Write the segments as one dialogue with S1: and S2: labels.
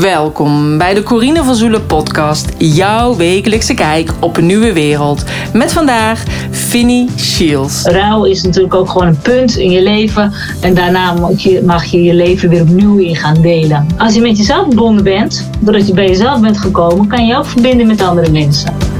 S1: Welkom bij de Corine van Zoelen podcast, jouw wekelijkse kijk op een nieuwe wereld. Met vandaag Finny Shields.
S2: Rouw is natuurlijk ook gewoon een punt in je leven en daarna mag je mag je, je leven weer opnieuw in gaan delen. Als je met jezelf verbonden bent, doordat je bij jezelf bent gekomen, kan je ook verbinden met andere mensen.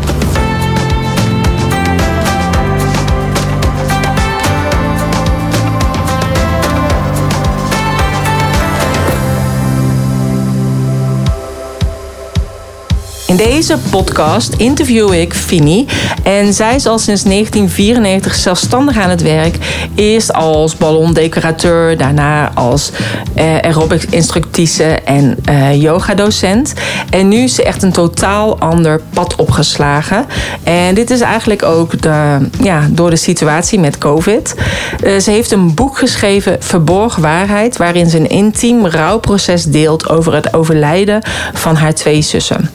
S1: In deze podcast interview ik Fini en zij is al sinds 1994 zelfstandig aan het werk. Eerst als ballondecorateur, daarna als uh, aerobics instructrice en uh, yogadocent. En nu is ze echt een totaal ander pad opgeslagen. En dit is eigenlijk ook de, ja, door de situatie met COVID. Uh, ze heeft een boek geschreven, Verborgen Waarheid, waarin ze een intiem rouwproces deelt over het overlijden van haar twee zussen.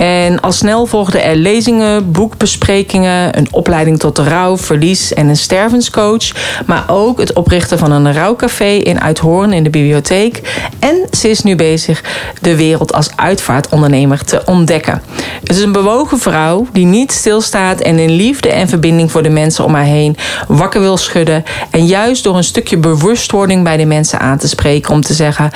S1: En al snel volgden er lezingen, boekbesprekingen, een opleiding tot rouw, verlies en een stervenscoach. Maar ook het oprichten van een rouwcafé in Uithoorn in de bibliotheek. En ze is nu bezig de wereld als uitvaartondernemer te ontdekken. Het is een bewogen vrouw die niet stilstaat en in liefde en verbinding voor de mensen om haar heen wakker wil schudden. En juist door een stukje bewustwording bij de mensen aan te spreken om te zeggen: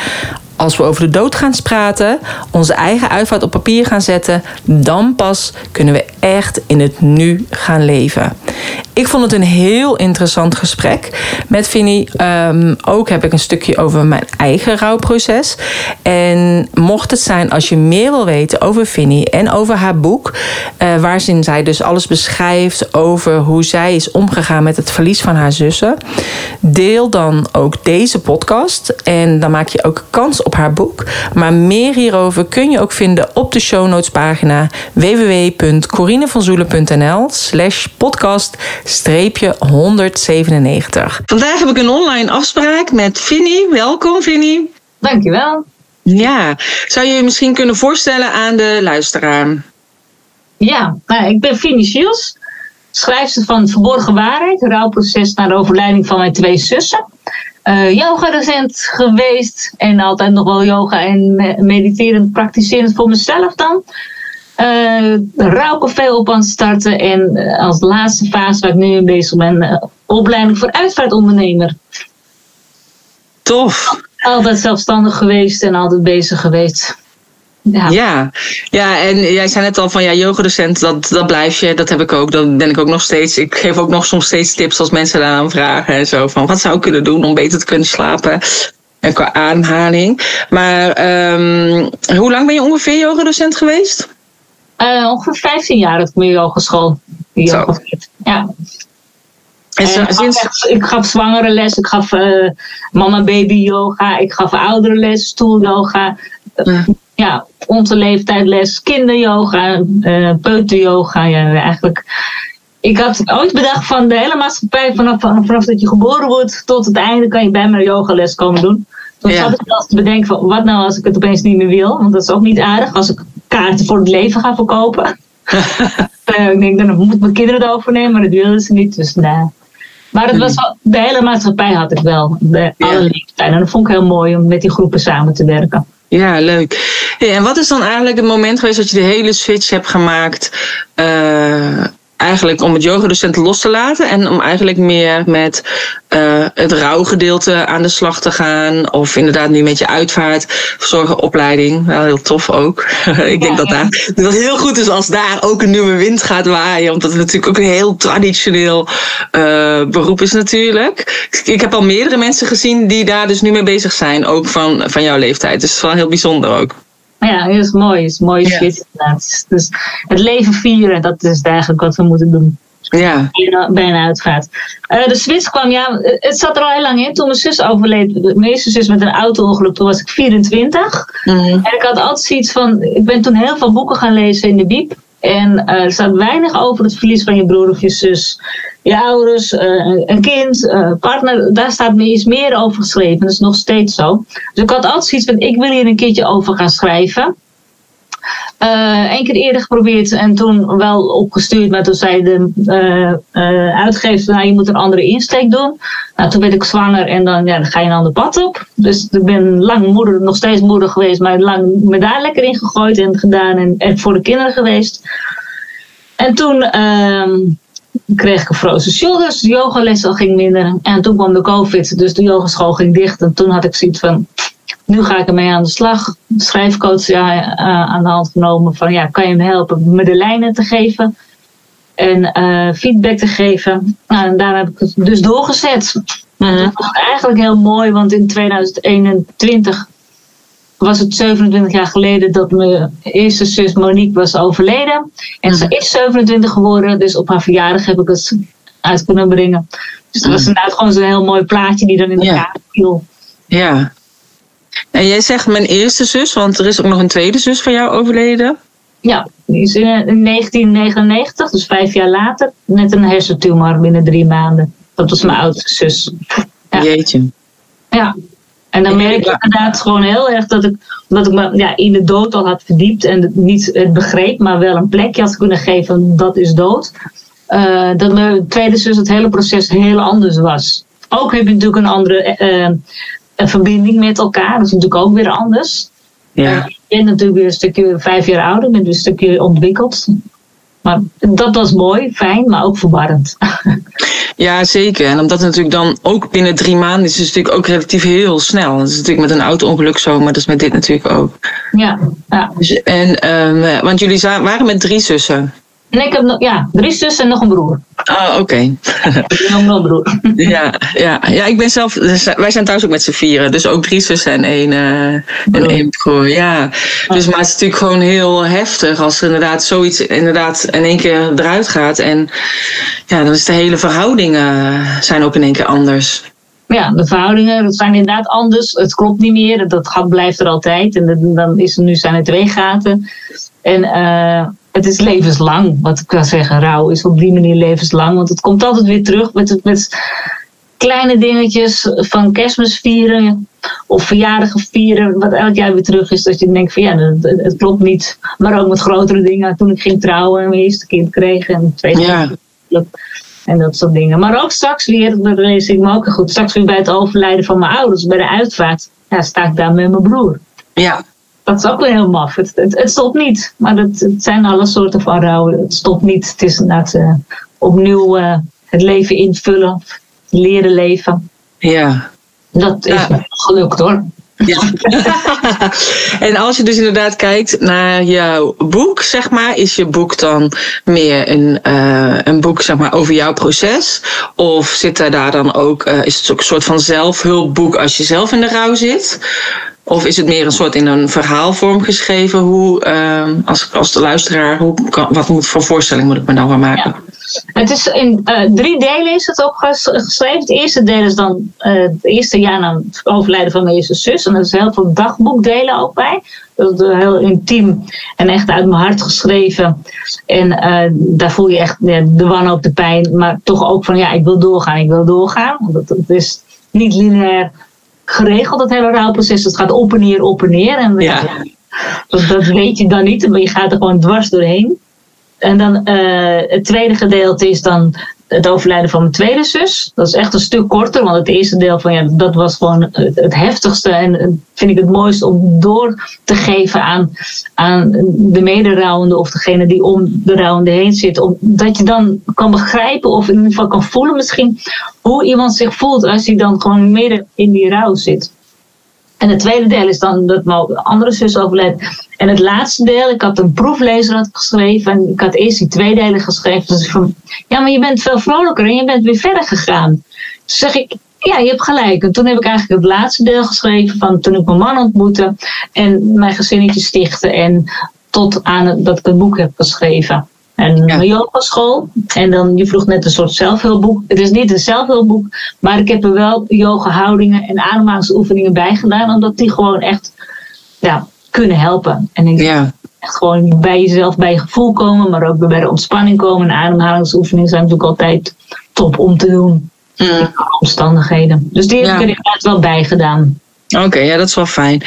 S1: als we over de dood gaan praten, onze eigen uitvaart op papier gaan zetten, dan pas kunnen we echt in het nu gaan leven. Ik vond het een heel interessant gesprek met Vinnie. Um, ook heb ik een stukje over mijn eigen rouwproces. En mocht het zijn als je meer wil weten over Vinnie en over haar boek, uh, waarin zij dus alles beschrijft over hoe zij is omgegaan met het verlies van haar zussen, deel dan ook deze podcast. En dan maak je ook kans op haar boek. Maar meer hierover kun je ook vinden op de show notes pagina www.corinevanzoelen.nl slash podcast 197. Vandaag heb ik een online afspraak met Vinnie. Welkom Vinnie.
S2: Dankjewel.
S1: Ja, zou je je misschien kunnen voorstellen aan de luisteraar?
S2: Ja, nou, ik ben Vinnie Shields, schrijfster van Verborgen Waarheid, rouwproces naar de overlijding van mijn twee zussen uh, yoga-docent geweest. En altijd nog wel yoga en mediterend praktiserend voor mezelf dan. Uh, rouwcafé op aan het starten. En uh, als laatste fase waar ik nu in bezig ben, uh, opleiding voor uitvaartondernemer.
S1: Tof.
S2: Altijd zelfstandig geweest en altijd bezig geweest.
S1: Ja. ja. Ja, en jij zei net al van ja, yogadocent, dat, dat blijf je. Dat heb ik ook. Dat ben ik ook nog steeds. Ik geef ook nog soms steeds tips als mensen daaraan vragen. En zo van wat zou ik kunnen doen om beter te kunnen slapen. En qua ademhaling. Maar um, hoe lang ben je ongeveer yogadocent geweest?
S2: Uh, ongeveer 15 jaar dat ik mijn yogaschool. Yoga ja. En zo, sinds... ik gaf zwangere les, ik gaf uh, mama-baby yoga, ik gaf oudere les, stoelyoga. Ja ja, onze leeftijd les kinderyoga, uh, peuteryoga. Ja, eigenlijk. Ik had ooit bedacht van de hele maatschappij, vanaf, vanaf dat je geboren wordt tot het einde, kan je bij me yogales komen doen. Toen ja. zat ik wel te bedenken van, wat nou als ik het opeens niet meer wil? Want dat is ook niet aardig als ik kaarten voor het leven ga verkopen. uh, ik denk, dan moet mijn kinderen het overnemen, maar dat wilden ze niet. Dus nee. Maar het was wel, de hele maatschappij had ik wel, de, alle leeftijden. En dat vond ik heel mooi om met die groepen samen te werken.
S1: Ja, leuk. en wat is dan eigenlijk het moment geweest dat je de hele switch hebt gemaakt? Uh, eigenlijk om het yogadocent los te laten en om eigenlijk meer met uh, het rouwgedeelte aan de slag te gaan. Of inderdaad nu met je uitvaart, verzorgeropleiding. Wel heel tof ook. ik denk dat, daar, dat heel goed is als daar ook een nieuwe wind gaat waaien. Omdat het natuurlijk ook een heel traditioneel uh, beroep is natuurlijk. Ik heb al meerdere mensen gezien die daar dus nu mee bezig zijn. Ook van, van jouw leeftijd. Dus het is wel heel bijzonder ook.
S2: Ja, dat is mooi. Is mooi ja. shit Dus het leven vieren, dat is eigenlijk wat we moeten doen.
S1: Ja.
S2: Bij een uitgaat. Uh, de switch kwam, ja, het zat er al heel lang in. Toen mijn zus overleed, mijn eerste zus met een auto-ongeluk, toen was ik 24. Mm. En ik had altijd zoiets van, ik ben toen heel veel boeken gaan lezen in de biep. En uh, er staat weinig over het verlies van je broer of je zus. Je ouders, uh, een kind, uh, partner, daar staat iets meer over geschreven. Dat is nog steeds zo. Dus ik had altijd zoiets van, ik wil hier een keertje over gaan schrijven. Eén uh, keer eerder geprobeerd en toen wel opgestuurd, maar toen zei de uh, uitgever, nou, je moet een andere insteek doen. Nou, toen werd ik zwanger en dan, ja, dan ga je een ander pad op. Dus ik ben lang moeder, nog steeds moeder geweest, maar lang me daar lekker in gegooid en gedaan en, en voor de kinderen geweest. En toen ehm, kreeg ik een frozen shoulders, de yogales al ging minder. En toen kwam de covid, dus de yogaschool ging dicht. En toen had ik zoiets van, nu ga ik ermee aan de slag. De schrijfcoach ja, uh, aan de hand genomen van, ja, kan je me helpen me de lijnen te geven? En uh, feedback te geven. Nou, en daar heb ik het dus doorgezet. Dat was eigenlijk heel mooi, want in 2021 was het 27 jaar geleden dat mijn eerste zus Monique was overleden. En ze is 27 geworden, dus op haar verjaardag heb ik het uit kunnen brengen. Dus dat was inderdaad gewoon zo'n heel mooi plaatje die dan in de ja. kaart viel.
S1: Ja. En jij zegt mijn eerste zus, want er is ook nog een tweede zus van jou overleden.
S2: Ja, die is in 1999, dus vijf jaar later, net een hersentumor binnen drie maanden. Dat was mijn oudste zus.
S1: Ja. Jeetje.
S2: Ja, en dan merk ik inderdaad gewoon heel erg dat ik, omdat ik me ja, in de dood al had verdiept en het niet het begreep, maar wel een plekje had kunnen geven, dat is dood. Uh, dat mijn tweede zus het hele proces heel anders was. Ook heb je natuurlijk een andere uh, een verbinding met elkaar, dat is natuurlijk ook weer anders. Ja. Uh, ik ben natuurlijk weer een stukje vijf jaar ouder, ben dus een stukje ontwikkeld. Maar dat was mooi, fijn, maar ook verwarrend.
S1: Ja, zeker. En omdat het natuurlijk dan ook binnen drie maanden is, is het natuurlijk ook relatief heel snel. Dat is natuurlijk met een auto-ongeluk zo, maar dat is met dit natuurlijk ook.
S2: Ja. ja.
S1: Dus, en, um, want jullie waren met drie zussen.
S2: Nee, ik heb nog, ja, drie zussen en nog een broer.
S1: Ah, oké. Okay.
S2: nog een broer.
S1: ja, ja, ja, ik ben zelf, wij zijn thuis ook met z'n vieren. Dus ook drie zussen en één, uh, en één broer. Ja. Dus, maar het is natuurlijk gewoon heel heftig als er inderdaad zoiets inderdaad in één keer eruit gaat. En ja, dan is de hele verhoudingen zijn ook in één keer anders.
S2: Ja, de verhoudingen zijn inderdaad anders. Het klopt niet meer. Dat gat blijft er altijd. En dan is er, nu zijn er twee gaten. En uh, het is levenslang. Wat ik kan zeggen, rouw is op die manier levenslang. Want het komt altijd weer terug met, met kleine dingetjes van kerstmis vieren of verjaardagen vieren, wat elk jaar weer terug is. Dat je denkt van ja, het, het klopt niet. Maar ook met grotere dingen. Toen ik ging trouwen en mijn eerste kind kreeg en tweede ja. kind. En dat soort dingen. Maar ook straks weer, dat lees ik me ook goed, straks weer bij het overlijden van mijn ouders, bij de uitvaart, ja, sta ik daar met mijn broer.
S1: Ja,
S2: dat is ook wel heel maf. Het, het, stopt niet. Maar het, het, zijn alle soorten van rouw. Het stopt niet. Het is inderdaad uh, opnieuw uh, het leven invullen. Leren leven.
S1: Ja.
S2: Dat is ja. gelukt hoor. Ja.
S1: en als je dus inderdaad kijkt naar jouw boek, zeg maar, is je boek dan meer een, uh, een boek zeg maar, over jouw proces? Of zit daar dan ook, uh, is het ook een soort van zelfhulpboek als je zelf in de rouw zit? Of is het meer een soort in een verhaalvorm geschreven? Hoe, uh, als, als de luisteraar, hoe, wat moet voor voorstelling moet ik me nou van maken?
S2: Het is in uh, drie delen is het opgeschreven. Het eerste deel is dan uh, het eerste jaar na het overlijden van mijn eerste zus. En er is heel veel dagboekdelen ook bij. Dat is heel intiem en echt uit mijn hart geschreven. En uh, daar voel je echt ja, de wanhoop, de pijn. Maar toch ook van ja, ik wil doorgaan, ik wil doorgaan. Want het is niet lineair geregeld, dat hele rouwproces. Het gaat op en neer, op en neer. En ja. dat, dat weet je dan niet, maar je gaat er gewoon dwars doorheen. En dan uh, het tweede gedeelte is dan het overlijden van mijn tweede zus. Dat is echt een stuk korter, want het eerste deel van ja, dat was gewoon het, heftigste. En vind ik het mooiste om door te geven aan, aan de mederouwende of degene die om de rouwende heen zit. Omdat je dan kan begrijpen of in ieder geval kan voelen misschien hoe iemand zich voelt als hij dan gewoon midden in die rouw zit. En het tweede deel is dan dat mijn andere zus overleed. En het laatste deel, ik had een proeflezer had geschreven. En ik had eerst die twee delen geschreven. Dus van, ja, maar je bent veel vrolijker en je bent weer verder gegaan. Dus zeg ik, ja, je hebt gelijk. En toen heb ik eigenlijk het laatste deel geschreven van toen ik mijn man ontmoette. En mijn gezinnetje stichtte. En tot aan dat ik het boek heb geschreven. En ja. een yogaschool. En dan, je vroeg net een soort zelfhulpboek. Het is niet een zelfhulpboek, maar ik heb er wel yoga houdingen en ademhalingsoefeningen bij gedaan. Omdat die gewoon echt ja, kunnen helpen. En ik ja. echt gewoon bij jezelf, bij je gevoel komen, maar ook bij de ontspanning komen. En ademhalingsoefeningen zijn natuurlijk altijd top om te doen. Mm. omstandigheden. Dus die heb ik er inderdaad wel bij gedaan.
S1: Oké, ja, dat is wel fijn.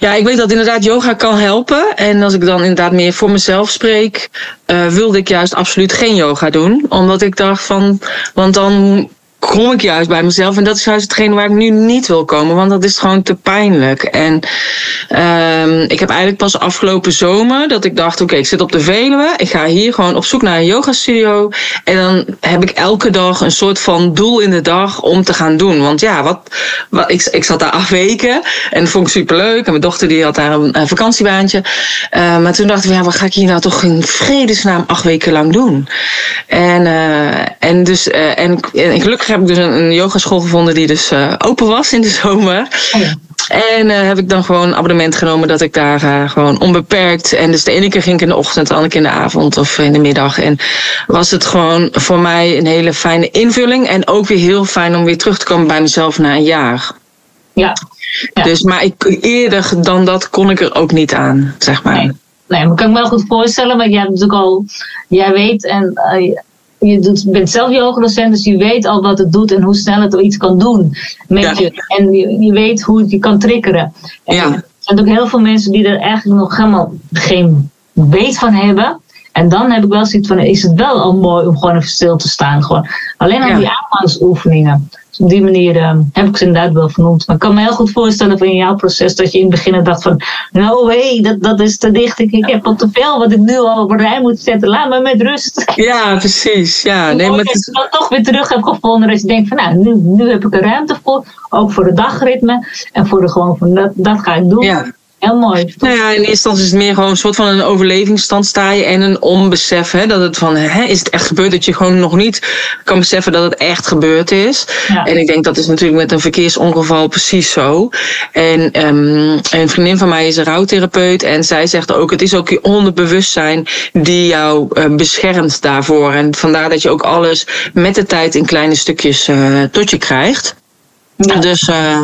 S1: Ja, ik weet dat inderdaad yoga kan helpen. En als ik dan inderdaad meer voor mezelf spreek, uh, wilde ik juist absoluut geen yoga doen. Omdat ik dacht van, want dan kom ik juist bij mezelf. En dat is juist hetgeen waar ik nu niet wil komen, want dat is gewoon te pijnlijk. En um, ik heb eigenlijk pas afgelopen zomer dat ik dacht: oké, ik zit op de Veluwe. Ik ga hier gewoon op zoek naar een yoga studio. En dan heb ik elke dag een soort van doel in de dag om te gaan doen. Want ja, wat, ik, ik zat daar acht weken en vond ik superleuk. En mijn dochter die had daar een, vakantiebaantje. Uh, maar toen dachten we: ja, wat ga ik hier nou toch in vredesnaam acht weken lang doen? En, uh, en dus, uh, en, en gelukkig heb ik dus een, een yogaschool gevonden die dus uh, open was in de zomer. Oh ja. En uh, heb ik dan gewoon een abonnement genomen dat ik daar uh, gewoon onbeperkt. En dus de ene keer ging ik in de ochtend, de andere keer in de avond of in de middag. En was het gewoon voor mij een hele fijne invulling. En ook weer heel fijn om weer terug te komen bij mezelf na een jaar.
S2: Ja.
S1: ja. Dus, maar ik, eerder dan dat kon ik er ook niet aan, zeg maar.
S2: Nee, nee maar kan ik me wel goed voorstellen. Maar jij hebt natuurlijk al, jij weet en uh, je doet, bent zelf yogadocent, dus je weet al wat het doet en hoe snel het iets kan doen met je. En je, je, weet hoe het je kan triggeren. En
S1: ja.
S2: er zijn ook heel veel mensen die er eigenlijk nog helemaal geen weet van hebben. En dan heb ik wel zoiets van, is het wel al mooi om gewoon even stil te staan. Gewoon. Alleen al ja. die aanpassoefeningen. Dus op die manier uh, heb ik ze inderdaad wel vernoemd. Maar ik kan me heel goed voorstellen van in jouw proces dat je in het begin dacht van, no way, dat, dat is te dicht. Ik, ik heb al te veel wat ik nu al op een rij moet zetten. Laat me met rust.
S1: Ja, precies. Ja,
S2: nee, maar het... je dan toch weer terug hebt gevonden. Dat je denkt van, nou, nu, nu heb ik er ruimte voor. Ook voor de dagritme. En voor de gewoon van, dat, dat ga ik doen.
S1: Ja.
S2: Heel mooi.
S1: Nou ja, in eerste instantie is het meer gewoon een soort van een overlevingsstand sta je en een onbesef. Hè, dat het van, hè, is het echt gebeurd? Dat je gewoon nog niet kan beseffen dat het echt gebeurd is.
S2: Ja.
S1: En ik denk dat is natuurlijk met een verkeersongeval precies zo. En um, een vriendin van mij is een rouwtherapeut en zij zegt ook, het is ook je onderbewustzijn die jou uh, beschermt daarvoor. En vandaar dat je ook alles met de tijd in kleine stukjes uh, tot je krijgt.
S2: Ja.
S1: Dus uh,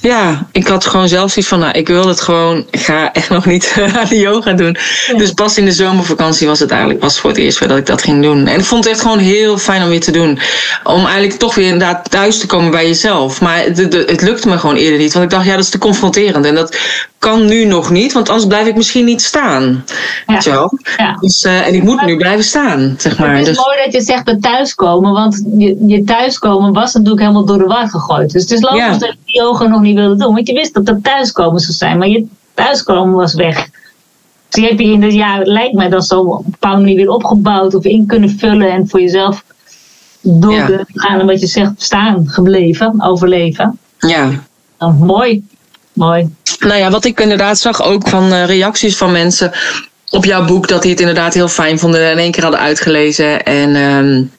S1: ja, ik had gewoon zelf zoiets van, nou, ik wil het gewoon, ik ga echt nog niet aan de yoga doen.
S2: Ja.
S1: Dus pas in de zomervakantie was het eigenlijk pas voor het eerst weer dat ik dat ging doen. En ik vond het echt gewoon heel fijn om weer te doen. Om eigenlijk toch weer inderdaad thuis te komen bij jezelf. Maar het, het, het lukte me gewoon eerder niet, want ik dacht, ja, dat is te confronterend. En dat kan nu nog niet, want anders blijf ik misschien niet staan.
S2: Ja.
S1: Zo.
S2: Ja.
S1: Dus, uh, en ik moet nu blijven staan, zeg maar.
S2: Het is
S1: dus,
S2: mooi dat je zegt bij thuiskomen, want je, je thuiskomen was natuurlijk helemaal door de war gegooid. Dus het is logisch
S1: Ja.
S2: dat je die yoga nog niet wilde doen, want je wist dat het thuiskomen zou zijn, maar je thuiskomen was weg. Dus die heb je in het jaar, lijkt mij, dat zo op een bepaalde manier weer opgebouwd of in kunnen vullen en voor jezelf door
S1: Ja.
S2: gaan en wat je zegt staan gebleven, overleven.
S1: ja.
S2: Nou, mooi, mooi.
S1: Nou ja, wat ik inderdaad zag ook van uh, reacties van mensen op jouw boek, dat die het inderdaad heel fijn vonden en in één keer hadden uitgelezen en um,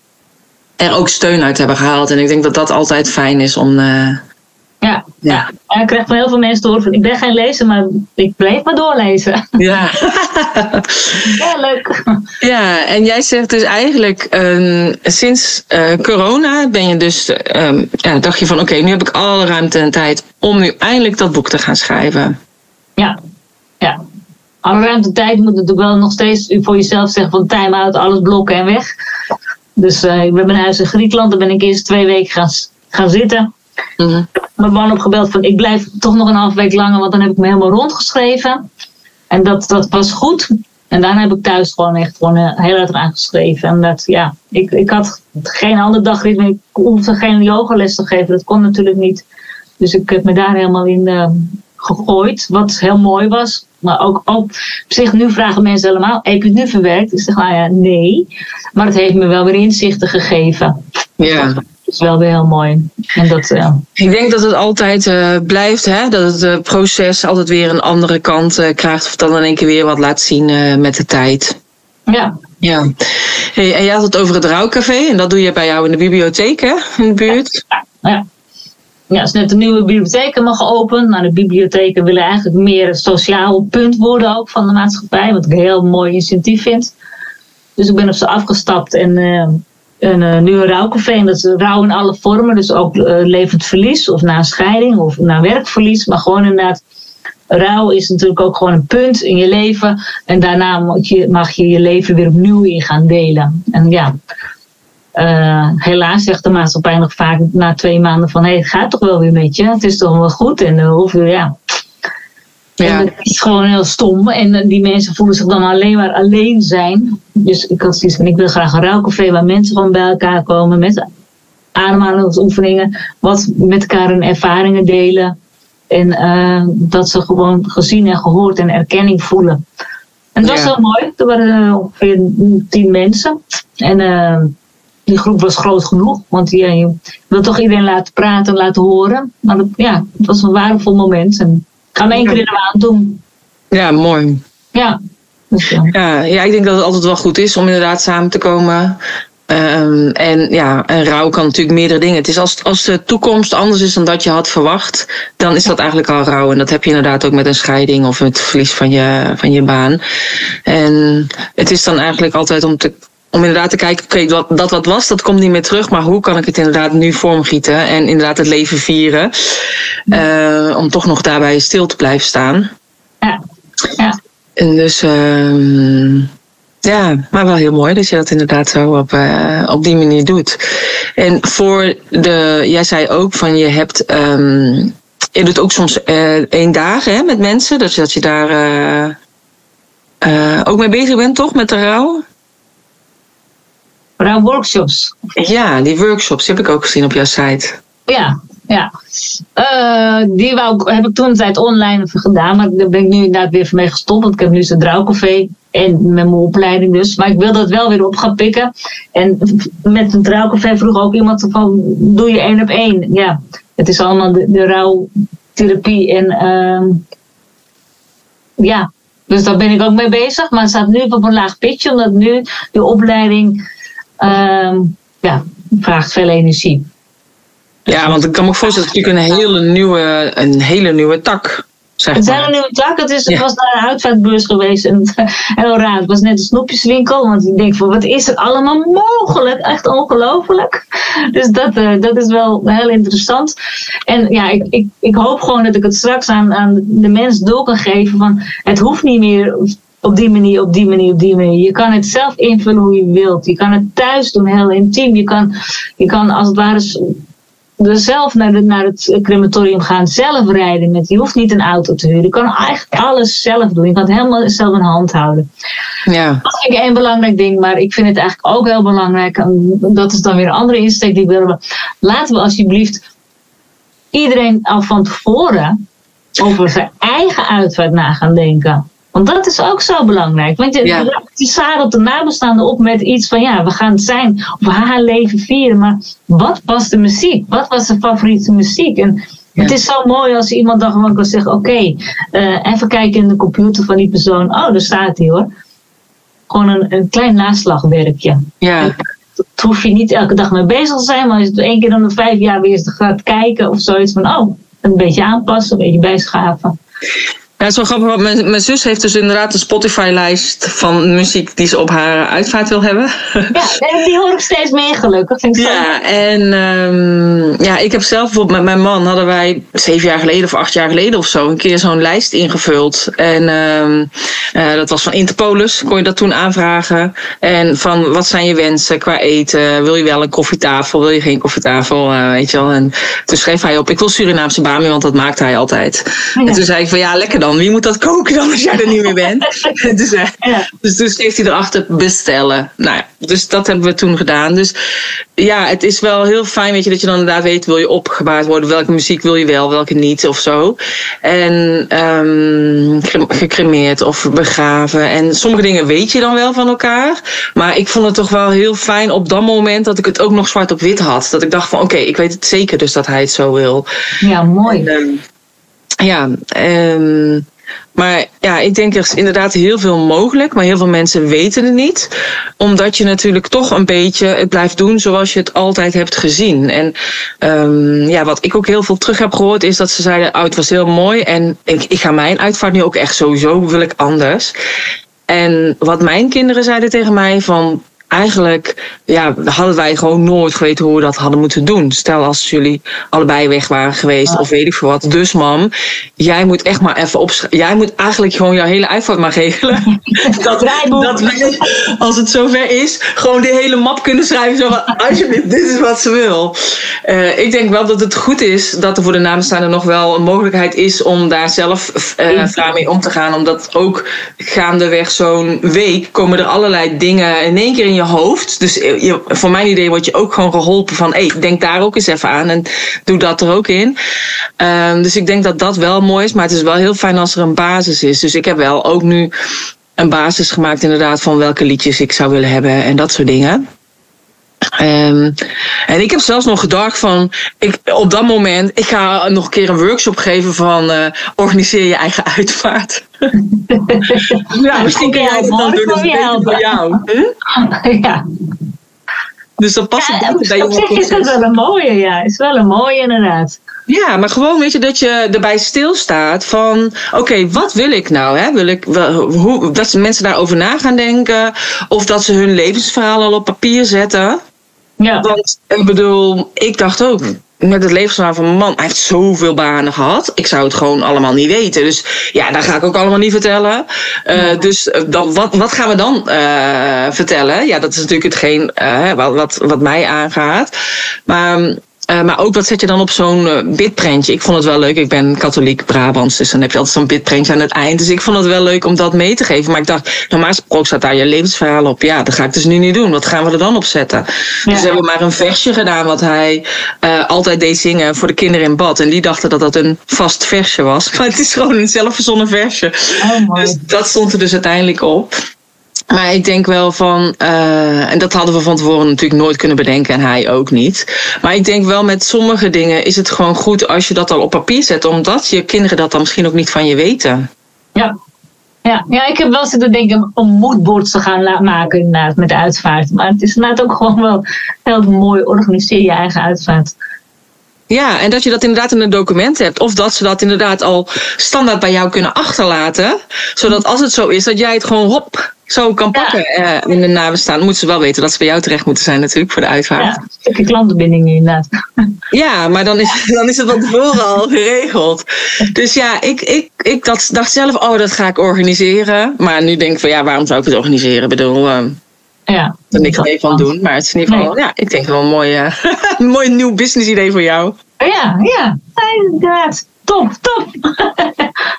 S1: er ook steun uit hebben gehaald. En ik denk dat dat altijd fijn is om. Uh,
S2: Ja, ja. Ik krijg van heel veel mensen te horen van ik ben geen lezer, maar ik bleef maar doorlezen.
S1: ja.
S2: Ja, leuk.
S1: ja, en jij zegt dus eigenlijk um, sinds uh, corona ben je dus, um, ja, dacht je van oké, nu heb ik alle ruimte en tijd om nu eindelijk dat boek te gaan schrijven.
S2: Ja, ja. Alle ruimte tijd moet natuurlijk wel nog steeds voor jezelf zeggen van time out, alles blokken en weg. Dus uh, ik ben mijn huis in Griekenland, daar ben ik eerst twee weken gaan, gaan zitten.
S1: Mm -hmm.
S2: Mijn man opgebeld van ik blijf toch nog een half week langer, want dan heb ik me helemaal rondgeschreven. En dat, dat was goed. En daarna heb ik thuis gewoon echt gewoon uh, heel erg aan geschreven. En dat, ja, ik, ik had geen andere dagritme. Ik hoefde geen yogales te geven. Dat kon natuurlijk niet. Dus ik heb me daar helemaal in uh, gegooid. Wat heel mooi was. Maar ook, ook op zich, nu vragen mensen allemaal: heb je het nu verwerkt? Ik zeg, nou ja, nee. Maar het heeft me wel weer inzichten gegeven.
S1: Ja.
S2: Dat is wel weer heel mooi. En dat, uh,
S1: ik denk dat het altijd uh, blijft, hè? dat het uh, proces altijd weer een andere kant uh, krijgt. Of dan in één keer weer wat laat zien met de tijd.
S2: Ja.
S1: ja. Hey, en jij had het over het rouwcafé. En dat doe je bij jou in de bibliotheek, hè? In de buurt.
S2: Ja. ja. Ja, is net een nieuwe bibliotheek helemaal geopend. Nou, de bibliotheken willen eigenlijk meer een sociaal punt worden ook van de maatschappij. Wat ik een heel mooi initiatief vind. Dus ik ben op ze afgestapt en uh, een uh, nieuwe rouwcafé. En dat is rouw in alle vormen. Dus ook uh, levend verlies of na scheiding of na werkverlies. Maar gewoon inderdaad, rouw is natuurlijk ook gewoon een punt in je leven. En daarna mag je mag je, je leven weer opnieuw in gaan delen. En ja, uh, helaas zegt de maatschappij nog vaak na twee maanden van hé, hey, het gaat toch wel weer met je. Het is toch wel goed. En hoeveel, ja. Ja. En is gewoon heel stom. En die mensen voelen zich dan alleen maar alleen zijn. Dus ik had zoiets van, ik wil graag een rouwcafé waar mensen gewoon bij elkaar komen met ademhalingsoefeningen. Wat met elkaar hun ervaringen delen. En uh, dat ze gewoon gezien en gehoord en erkenning voelen. En dat was heel mooi. Er waren ongeveer tien mensen. En uh, die groep was groot genoeg. Want ja, je wil toch iedereen laten praten en laten horen. Maar dat, ja, het was een waardevol moment. En ik ga hem één keer in de maand doen.
S1: Ja, mooi.
S2: Ja.
S1: Dus, ja. ja. Ja, ik denk dat het altijd wel goed is om inderdaad samen te komen. Um, en ja, en rouw kan natuurlijk meerdere dingen. Het is als, als de toekomst anders is dan dat je had verwacht, dan is dat eigenlijk al rouw. En dat heb je inderdaad ook met een scheiding of het verlies van je, van je baan. En het is dan eigenlijk altijd om te, om inderdaad te kijken, oké, dat, dat wat was, dat komt niet meer terug. Maar hoe kan ik het inderdaad nu vormgieten en inderdaad het leven vieren? Uh, om toch nog daarbij stil te blijven staan.
S2: Ja. ja.
S1: En dus, uh, ja, maar wel heel mooi dat je dat inderdaad zo op, uh, op die manier doet. En voor de, jij zei ook van je hebt, um, je doet ook soms uh, één dag hè, met mensen, dus dat je daar ook mee bezig bent, toch, met de rouw?
S2: Rouwworkshops.
S1: Ja, die workshops heb ik ook gezien op jouw site.
S2: Ja, ja. Uh, die wou, heb ik toen een tijd online gedaan, maar daar ben ik nu inderdaad weer mee gestopt. Want ik heb nu zo'n drouwcafé en met mijn opleiding dus. Maar ik wil dat wel weer op gaan pikken. En met een drouwcafé vroeg ook iemand van, doe je één op één? Ja, het is allemaal de, de rouwtherapie en uh, ja. Dus daar ben ik ook mee bezig. Maar het staat nu op een laag pitje, omdat nu de opleiding uh, ja, vraagt veel energie.
S1: Ja, want ik kan me voorstellen dat natuurlijk een hele nieuwe, een hele nieuwe tak Zeg
S2: het is een nieuwe tak. Het, is, het was naar een uitvaartbeurs geweest. En heel raar. Het was net een snoepjeswinkel. Want ik denk van wat is er allemaal mogelijk? Echt ongelooflijk. Dus dat, uh, dat is wel heel interessant. En ja, ik, ik, ik hoop gewoon dat ik het straks aan, aan de mens door kan geven. Van het hoeft niet meer op die manier, op die manier, op die manier. Je kan het zelf invullen hoe je wilt. Je kan het thuis doen, heel intiem. Je kan, je kan als het ware dus zelf naar, de, naar het crematorium gaan, zelf rijden. Met, je hoeft niet een auto te huren. Je kan eigenlijk alles zelf doen. Je kan het helemaal zelf in hand houden.
S1: Ja.
S2: Dat vind ik één belangrijk ding, maar ik vind het eigenlijk ook heel belangrijk. En dat is dan weer een andere insteek die ik wil hebben. Laten we alsjeblieft iedereen al van tevoren over zijn eigen uitvaart na gaan denken. Want dat is ook zo belangrijk. Want je, ja. je zadelt de nabestaanden op met iets van ja, we gaan zijn of haar leven vieren. Maar wat was de muziek? Wat was de favoriete muziek? En ja. het is zo mooi als iemand dan gewoon kan zeggen: Oké, okay, uh, even kijken in de computer van die persoon. Oh, daar staat hij hoor. Gewoon een, een klein naslagwerkje.
S1: Ja.
S2: Het hoef je niet elke dag mee bezig te zijn, maar als je het één keer dan de vijf jaar weer gaat kijken of zoiets van: Oh, een beetje aanpassen, een beetje bijschaven.
S1: Ja, het is wel grappig. Mijn, mijn zus heeft dus inderdaad een Spotify-lijst van muziek die ze op haar uitvaart wil hebben.
S2: Ja, en die hoor ik steeds meer gelukkig. Vind ik
S1: ja, en um, ja, ik heb zelf bijvoorbeeld met mijn man hadden wij zeven jaar geleden of acht jaar geleden of zo een keer zo'n lijst ingevuld. En um, uh, dat was van Interpolis, kon je dat toen aanvragen. En van wat zijn je wensen qua eten? Wil je wel een koffietafel? Wil je geen koffietafel? Uh, weet je wel. En toen schreef hij op, ik wil Surinaamse bami, want dat maakte hij altijd. Ja. En toen zei ik van ja, lekker dan dan? Wie moet dat koken dan als jij er niet meer bent? dus, uh, ja. dus toen schreef hij erachter bestellen. Nou ja, dus dat hebben we toen gedaan. Dus ja, het is wel heel fijn weet je, dat je dan inderdaad weet... wil je opgebaard worden, welke muziek wil je wel, welke niet of zo. En um, gecremeerd of begraven. En sommige dingen weet je dan wel van elkaar. Maar ik vond het toch wel heel fijn op dat moment... dat ik het ook nog zwart op wit had. Dat ik dacht van oké, okay, ik weet het zeker dus dat hij het zo wil.
S2: Ja, mooi.
S1: En, um, ja, um, maar ja, ik denk er is inderdaad heel veel mogelijk, maar heel veel mensen weten het niet. Omdat je natuurlijk toch een beetje het blijft doen zoals je het altijd hebt gezien. En um, ja, wat ik ook heel veel terug heb gehoord is dat ze zeiden, oh, het was heel mooi en ik, ik ga mijn uitvaart nu ook echt sowieso wil ik anders. En wat mijn kinderen zeiden tegen mij van eigenlijk ja, hadden wij gewoon nooit geweten hoe we dat hadden moeten doen. Stel als jullie allebei weg waren geweest of weet ik veel wat. Dus mam, jij moet echt maar even opschrijven. Jij moet eigenlijk gewoon jouw hele uitvaart maar regelen. dat, dat wij, als het zover is, gewoon de hele map kunnen schrijven. Zo van, alsjeblieft, dit is wat ze wil. Uh, ik denk wel dat het goed is dat er voor de namenstaande nog wel een mogelijkheid is om daar zelf uh, mee om te gaan. Omdat ook gaandeweg zo'n week komen er allerlei dingen in één keer in je hoofd. Dus je, voor mijn idee word je ook gewoon geholpen van, hey, denk daar ook eens even aan en doe dat er ook in. Um, dus ik denk dat dat wel mooi is, maar het is wel heel fijn als er een basis is. Dus ik heb wel ook nu een basis gemaakt inderdaad van welke liedjes ik zou willen hebben en dat soort dingen. Um, en ik heb zelfs nog gedacht van, ik, op dat moment, ik ga nog een keer een workshop geven van uh, organiseer je eigen uitvaart. ja, misschien kun jij het dan doen, dat is voor jou. Huh? Ja. Dus dan past het ja,
S2: bij je Op zich is dat wel een mooie, ja. Is wel een mooie inderdaad.
S1: Ja, maar gewoon weet je dat je erbij stilstaat van... oké, wat wil ik nou? Hè? Wil ik, hoe, dat mensen daarover na gaan denken... of dat ze hun levensverhaal al op papier zetten. Ja. Want ik bedoel, ik dacht ook met het levensverhaal van mijn man. Hij heeft zoveel banen gehad. Ik zou het gewoon allemaal niet weten. Dus ja, dat ga ik ook allemaal niet vertellen. Uh, Dus eh, dan, wat, wat gaan we dan uh, vertellen? Ja, dat is natuurlijk hetgeen uh, wat, wat, wat mij aangaat. Maar uh, maar ook wat zet je dan op zo'n uh, bidprentje? Ik vond het wel leuk. Ik ben katholiek Brabants, dus dan heb je altijd zo'n bidprentje aan het eind. Dus ik vond het wel leuk om dat mee te geven. Maar ik dacht, normaal gesproken staat daar je levensverhaal op. Ja, dat ga ik dus nu niet doen. Wat gaan we er dan op zetten? Ja. Dus we hebben maar een versje gedaan wat hij uh, altijd deed zingen voor de kinderen in bad. En die dachten dat dat een vast versje was. Maar het is gewoon een zelfverzonnen versje. Oh, dus dat stond er dus uiteindelijk op. Maar ik denk wel van, uh, en dat hadden we van tevoren natuurlijk nooit kunnen bedenken en hij ook niet. Maar ik denk wel met sommige dingen is het gewoon goed als je dat al op papier zet, omdat je kinderen dat dan misschien ook niet van je weten.
S2: Ja, ja, ja, ik heb wel zitten denken om moodboards te gaan maken inderdaad, met de uitvaart. Maar het is inderdaad ook gewoon wel heel mooi, organiseer je eigen uitvaart.
S1: Ja, en dat je dat inderdaad in een document hebt. Of dat ze dat inderdaad al standaard bij jou kunnen achterlaten. Zodat als het zo is, dat jij het gewoon hop zo kan pakken ja. uh, in de nabestaan. Moeten ze wel weten dat ze bij jou terecht moeten zijn natuurlijk voor de uitvaart. Ja,
S2: een stukje klantenbinding inderdaad.
S1: Ja, maar dan is, dan is het van tevoren al geregeld. Dus ja, ik, ik, ik dat, dacht zelf, oh dat ga ik organiseren. Maar nu denk ik van ja, waarom zou ik het organiseren? Ik bedoel... Uh, ja, er niks mee van doen. Maar het is in ieder geval, nee. ja, ik denk wel een mooi, uh, een mooi nieuw business idee voor jou.
S2: Ja, ja, inderdaad. Top, top.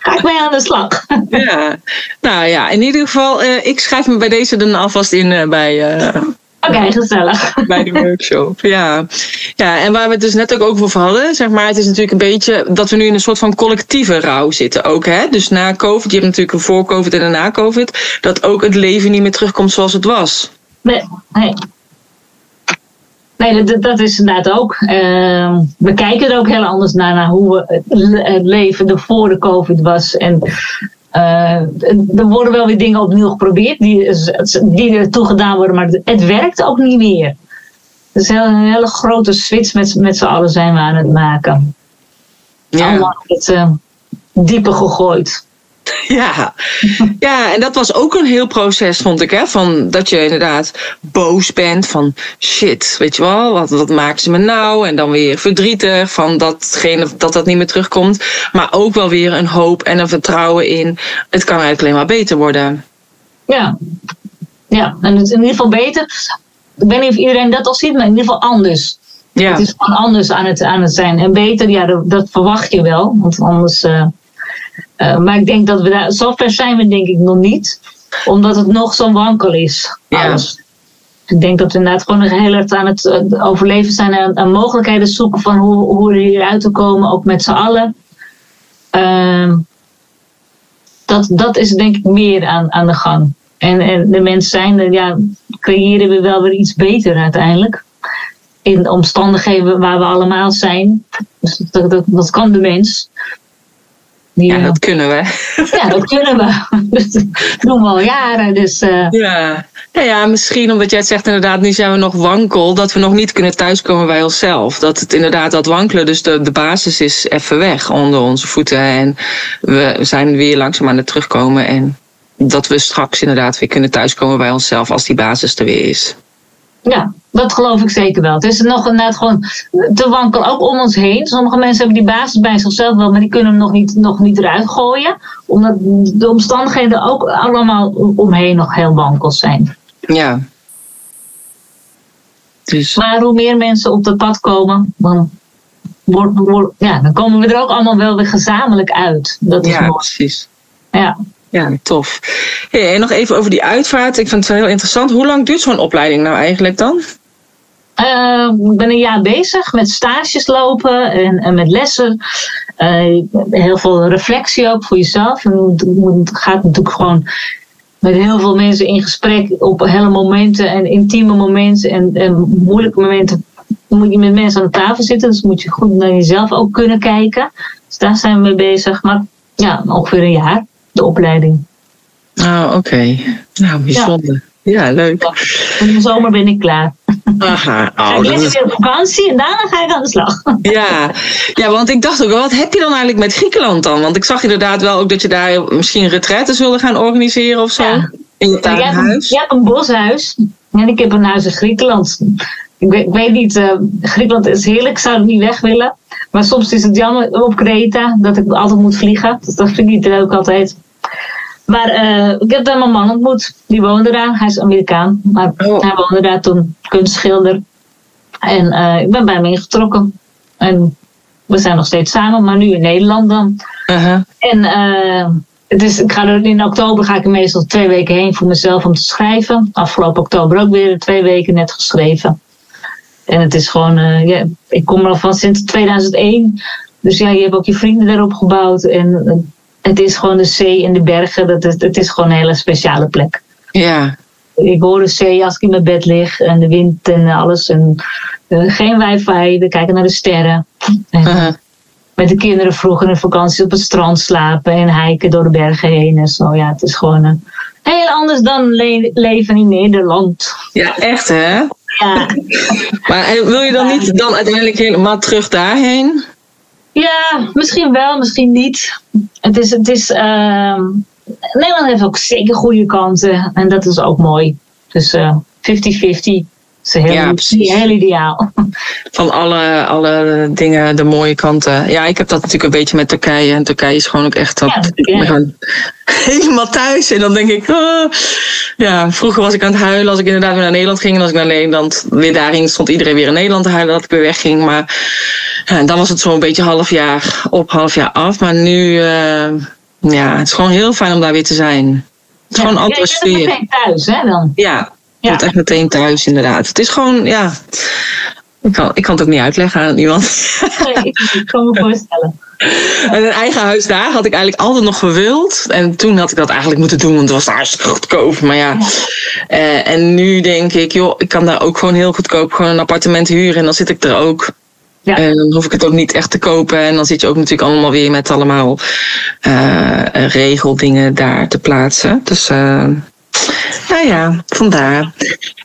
S2: Ga ik mee aan de slag.
S1: ja, nou ja, in ieder geval, uh, ik schrijf me bij deze dan alvast in uh, bij.
S2: Uh, Oké, okay, gezellig.
S1: Bij de workshop, ja. Ja, en waar we het dus net ook over hadden, zeg maar, het is natuurlijk een beetje dat we nu in een soort van collectieve rouw zitten ook, hè. Dus na COVID, je hebt natuurlijk een voor COVID en een na COVID, dat ook het leven niet meer terugkomt zoals het was.
S2: Nee, nee. Nee, dat, dat is inderdaad ook. Uh, we kijken er ook heel anders naar, naar hoe het leven er voor de COVID was. En uh, er worden wel weer dingen opnieuw geprobeerd die, die er toegedaan worden, maar het werkt ook niet meer. Het is een hele grote switch met, met z'n allen zijn we aan het maken. Ja. Allemaal het uh, dieper gegooid.
S1: Ja. ja, en dat was ook een heel proces, vond ik. Hè? Van dat je inderdaad boos bent van shit, weet je wel, wat, wat maken ze me nou? En dan weer verdrietig van datgene, dat dat niet meer terugkomt. Maar ook wel weer een hoop en een vertrouwen in het kan eigenlijk alleen maar beter worden.
S2: Ja, ja en het is in ieder geval beter. Ik weet niet of iedereen dat al ziet, maar in ieder geval anders. Ja. Het is gewoon anders aan het, aan het zijn. En beter, ja, dat, dat verwacht je wel. Want anders. Uh, uh, maar ik denk dat we daar, zover zijn we denk ik nog niet. Omdat het nog zo wankel is. Alles. Ja. Ik denk dat we inderdaad gewoon nog heel erg aan het overleven zijn en aan mogelijkheden zoeken van hoe, hoe we hieruit te komen, ook met z'n allen. Uh, dat, dat is denk ik meer aan, aan de gang. En, en de mens zijn, ja, creëren we wel weer iets beter uiteindelijk. In de omstandigheden waar we allemaal zijn. Dus dat, dat, dat kan de mens.
S1: Ja, dat kunnen we.
S2: Ja, dat kunnen we. Dat doen we al jaren. Dus, uh...
S1: ja. Ja, ja, misschien omdat jij het zegt inderdaad, nu zijn we nog wankel, dat we nog niet kunnen thuiskomen bij onszelf. Dat het inderdaad dat wankelen, dus de, de basis is even weg onder onze voeten. En we zijn weer langzaam aan het terugkomen. En dat we straks inderdaad weer kunnen thuiskomen bij onszelf als die basis er weer is.
S2: Ja, dat geloof ik zeker wel. Het is nog net gewoon te wankel ook om ons heen. Sommige mensen hebben die basis bij zichzelf wel, maar die kunnen hem nog niet, nog niet eruit gooien. Omdat de omstandigheden ook allemaal omheen nog heel wankel zijn.
S1: Ja.
S2: Dus. Maar hoe meer mensen op dat pad komen, dan, wordt, ja, dan komen we er ook allemaal wel weer gezamenlijk uit. Dat is
S1: ja, precies.
S2: Ja.
S1: Ja, tof. en nog even over die uitvaart. Ik vind het wel heel interessant. Hoe lang duurt zo'n opleiding nou eigenlijk dan?
S2: Uh, ik ben een jaar bezig met stages lopen en, en met lessen. Uh, heel veel reflectie ook voor jezelf. Het gaat natuurlijk gewoon met heel veel mensen in gesprek op hele momenten en intieme momenten en, en moeilijke momenten. Moet je met mensen aan tafel zitten, dus moet je goed naar jezelf ook kunnen kijken. Dus daar zijn we mee bezig. Maar ja, ongeveer een jaar de opleiding.
S1: Oh, oké. Nou, bijzonder. Ja, leuk.
S2: In de zomer ben ik klaar.
S1: Aha.
S2: Oh, ik ben weer op vakantie en daarna ga ik aan de slag.
S1: Ja. ja, want ik dacht ook, wat heb je dan eigenlijk met Griekenland dan? Want ik zag inderdaad wel ook dat je daar misschien retraites wilde gaan organiseren of zo. Ja. In je tuinhuis.
S2: Hebt een boshuis en ik heb een huis in Griekenland. Ik weet, ik weet niet, uh, Griekenland is heerlijk, ik zou het niet weg willen. Maar soms is het jammer op Kreta dat ik altijd moet vliegen. Dus dat vind ik niet leuk altijd. Maar uh, ik heb daar mijn man ontmoet. Die woonde daar. Hij is Amerikaan. Maar oh. hij woonde daar toen kunstschilder. En uh, ik ben bij hem ingetrokken. En we zijn nog steeds samen, maar nu in Nederland dan.
S1: Uh-huh.
S2: En dus ik ga er, in oktober ga ik er meestal twee weken heen voor mezelf om te schrijven. Afgelopen oktober ook weer twee weken net geschreven. En het is gewoon, uh, ja, ik kom er al van sinds 2001. Dus ja, je hebt ook je vrienden daarop gebouwd. En het is gewoon de zee en de bergen. Dat is, het is gewoon een hele speciale plek.
S1: Ja.
S2: Ik hoor de zee als ik in mijn bed lig en de wind en alles. En uh, geen wifi, we kijken naar de sterren. En. Met de kinderen vroeger in vakantie op het strand slapen en hiken door de bergen heen en zo. Ja, het is gewoon uh, heel anders dan le- leven in Nederland.
S1: Ja, echt hè?
S2: Ja.
S1: maar wil je dan niet dan uiteindelijk helemaal terug daarheen?
S2: Ja, misschien wel, misschien niet. Het is, het is, uh, Nederland heeft ook zeker goede kanten en dat is ook mooi. Dus 50-50. Is heel, ja, heel ideaal.
S1: Van alle, alle dingen, de mooie kanten. Ja, ik heb dat natuurlijk een beetje met Turkije. En Turkije is gewoon ook echt dat. Ja, gaan helemaal thuis. En dan denk ik. Oh. Ja, vroeger was ik aan het huilen als ik inderdaad weer naar Nederland ging. En als ik naar Nederland weer daarin stond iedereen weer in Nederland te huilen dat ik weer wegging. Maar ja, dan was het zo'n beetje half jaar op, half jaar af. Maar nu, uh, ja, het is gewoon heel fijn om daar weer te zijn. Het is gewoon een andere
S2: sfeer. Je bent thuis, hè dan?
S1: Ja, je bent echt meteen thuis, inderdaad. Het is gewoon, ja. Ik kan, ik kan het ook niet uitleggen aan iemand.
S2: Nee, ik kan me voorstellen.
S1: En een eigen huis daar had ik eigenlijk altijd nog gewild. En toen had ik dat eigenlijk moeten doen, want het was daar hartstikke goedkoop. Maar ja. ja. Uh, en nu denk ik, joh, ik kan daar ook gewoon heel goedkoop gewoon een appartement huren. En dan zit ik er ook. Ja. En dan hoef ik het ook niet echt te kopen. En dan zit je ook natuurlijk allemaal weer met allemaal uh, regeldingen daar te plaatsen. Dus uh, nou ja, vandaar.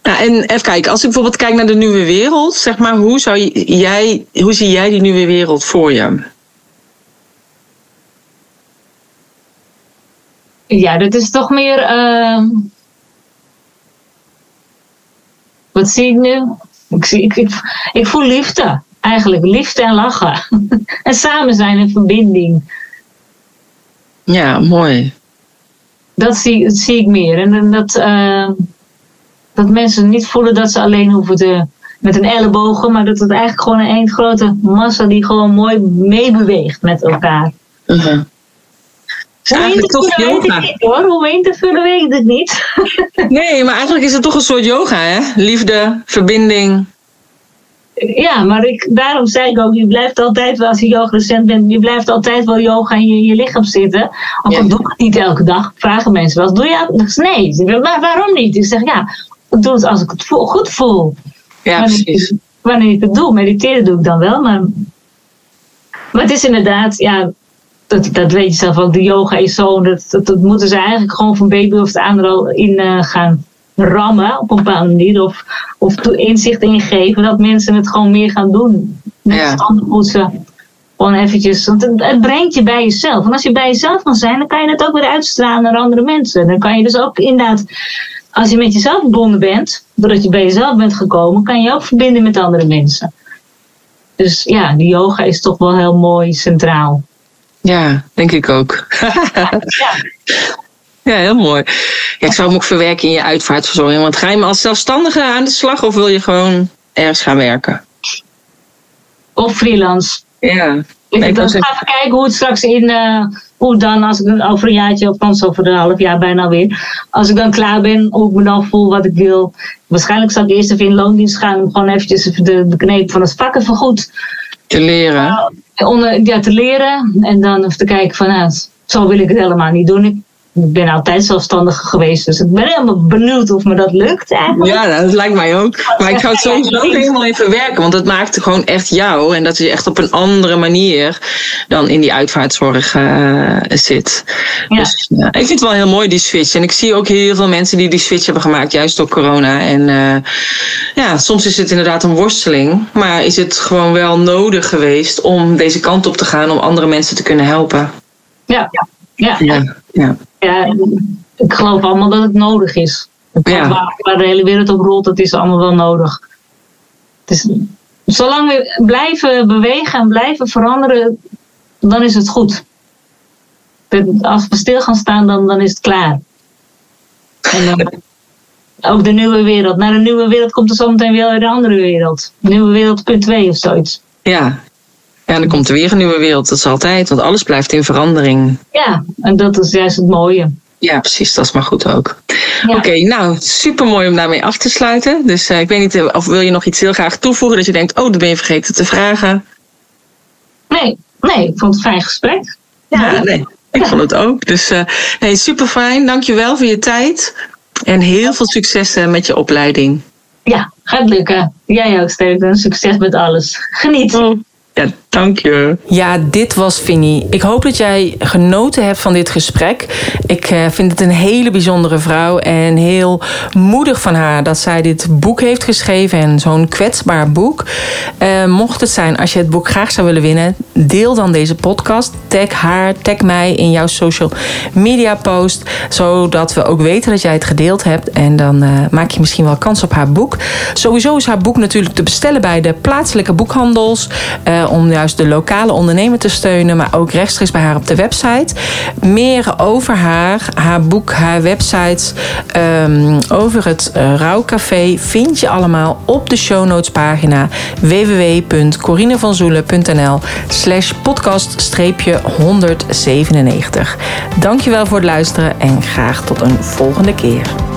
S1: Nou, en even kijken, als ik bijvoorbeeld kijk naar de nieuwe wereld, zeg maar, hoe, zou jij, hoe zie jij die nieuwe wereld voor je?
S2: Ja, dat is toch meer. Uh... Wat zie ik nu? Ik, zie, ik, ik, ik voel liefde, eigenlijk. Liefde en lachen. en samen zijn in verbinding.
S1: Ja, mooi.
S2: Dat zie, dat zie ik meer. En dat, uh, dat mensen niet voelen dat ze alleen hoeven te, met een ellebogen, maar dat het eigenlijk gewoon een één grote massa die gewoon mooi meebeweegt met elkaar.
S1: Uh-huh.
S2: Hoe eigenlijk toch yoga. Niet, hoor. Hoe in te vullen weet ik het niet.
S1: nee, maar eigenlijk is het toch een soort yoga, hè? Liefde, verbinding.
S2: Ja, maar ik, daarom zei ik ook, je blijft altijd wel, als je yoga-docent bent, je blijft altijd wel yoga in je, je lichaam zitten. Ook al doe ik het niet elke dag, vragen mensen wel, doe je dat? Nee, maar waarom niet? Ik zeg, ja, ik doe het als ik het voel, goed voel.
S1: Ja,
S2: wanneer
S1: precies.
S2: Ik, wanneer ik het doe, mediteren doe ik dan wel, maar, maar het is inderdaad, ja, dat, dat weet je zelf ook, de yoga is zo, dat, dat, dat moeten ze eigenlijk gewoon van baby of de aan er al in uh, gaan rammen op een bepaalde manier. Of, of inzicht ingeven dat mensen het gewoon meer gaan doen. Met
S1: Ja.
S2: poetsen. Gewoon eventjes. Want het, het brengt je bij jezelf. En als je bij jezelf kan zijn, dan kan je het ook weer uitstralen naar andere mensen. Dan kan je dus ook inderdaad als je met jezelf verbonden bent, doordat je bij jezelf bent gekomen, kan je ook verbinden met andere mensen. Dus ja, die yoga is toch wel heel mooi centraal.
S1: Ja, denk ik ook. ja. ja, heel mooi. Ja, ik zou hem ook verwerken in je uitvaartverzorging. Want ga je als zelfstandige aan de slag of wil je gewoon ergens gaan werken?
S2: Of freelance.
S1: Ja.
S2: Ik dan ga even kijken hoe het straks in, uh, hoe dan als ik over een jaartje, of kans over een half jaar bijna weer, als ik dan klaar ben, hoe ik me dan voel, wat ik wil. Waarschijnlijk zal ik eerst even in loondienst gaan om gewoon eventjes de, de kneep van het vak even goed
S1: te leren.
S2: Uh, onder, ja, te leren en dan even te kijken van, nou, zo wil ik het helemaal niet doen. Ik ik ben altijd zelfstandig geweest, dus ik ben helemaal benieuwd of me dat lukt eigenlijk.
S1: Ja, dat lijkt mij ook. Maar ik zou het sowieso helemaal even werken, want het maakt gewoon echt jou. En dat je echt op een andere manier dan in die uitvaartzorg uh, zit. Ja. Dus uh, ik vind het wel heel mooi, die switch. En ik zie ook heel veel mensen die die switch hebben gemaakt, juist door corona. En uh, ja, soms is het inderdaad een worsteling. Maar is het gewoon wel nodig geweest om deze kant op te gaan, om andere mensen te kunnen helpen.
S2: Ja, ja. ja. ja ja, ik geloof allemaal dat het nodig is. Ja. Waar, waar, de hele wereld op rolt, dat is allemaal wel nodig. Dus, zolang we blijven bewegen en blijven veranderen, dan is het goed. Als we stil gaan staan, dan, dan is het klaar. En dan, ook de nieuwe wereld. Naar de nieuwe wereld komt er zometeen weer een andere wereld. Nieuwe wereld punt 2 of zoiets.
S1: Ja. Ja, dan komt er weer een nieuwe wereld. Dat is altijd, want alles blijft in verandering.
S2: Ja, en dat is juist het mooie.
S1: Ja, precies. Dat is maar goed ook. Oké, nou, super mooi om daarmee af te sluiten. Dus uh, ik weet niet, eh, of wil je nog iets heel graag toevoegen dat je denkt, oh, dat ben je vergeten te vragen?
S2: Nee, nee, ik vond het een fijn gesprek.
S1: Ja, ja nee, ik vond het ook. Dus uh, nee, super fijn. Dankjewel voor je tijd. En heel veel succes met je opleiding.
S2: Ja, gaat lukken. Jij ook, Steven. Succes met alles. Geniet.
S1: Oh. Ja, dank je.
S3: Ja, dit was Vinnie. Ik hoop dat jij genoten hebt van dit gesprek. Ik eh, vind het een hele bijzondere vrouw en heel moedig van haar dat zij dit boek heeft geschreven en zo'n kwetsbaar boek. Uh, mocht het zijn, als je het boek graag zou willen winnen, deel dan deze podcast. Tag haar, tag mij in jouw social media post, zodat we ook weten dat jij het gedeeld hebt. En dan uh, maak je misschien wel kans op haar boek. Sowieso is haar boek natuurlijk te bestellen bij de plaatselijke boekhandels. om juist de lokale ondernemer te steunen, maar ook rechtstreeks bij haar op de website. Meer over haar, haar boek, haar websites, um, over het uh, Rouwcafé vind je allemaal op de show notes pagina www.corinevanzoelen.nl slash podcast-197. Dankjewel voor het luisteren en graag tot een volgende keer.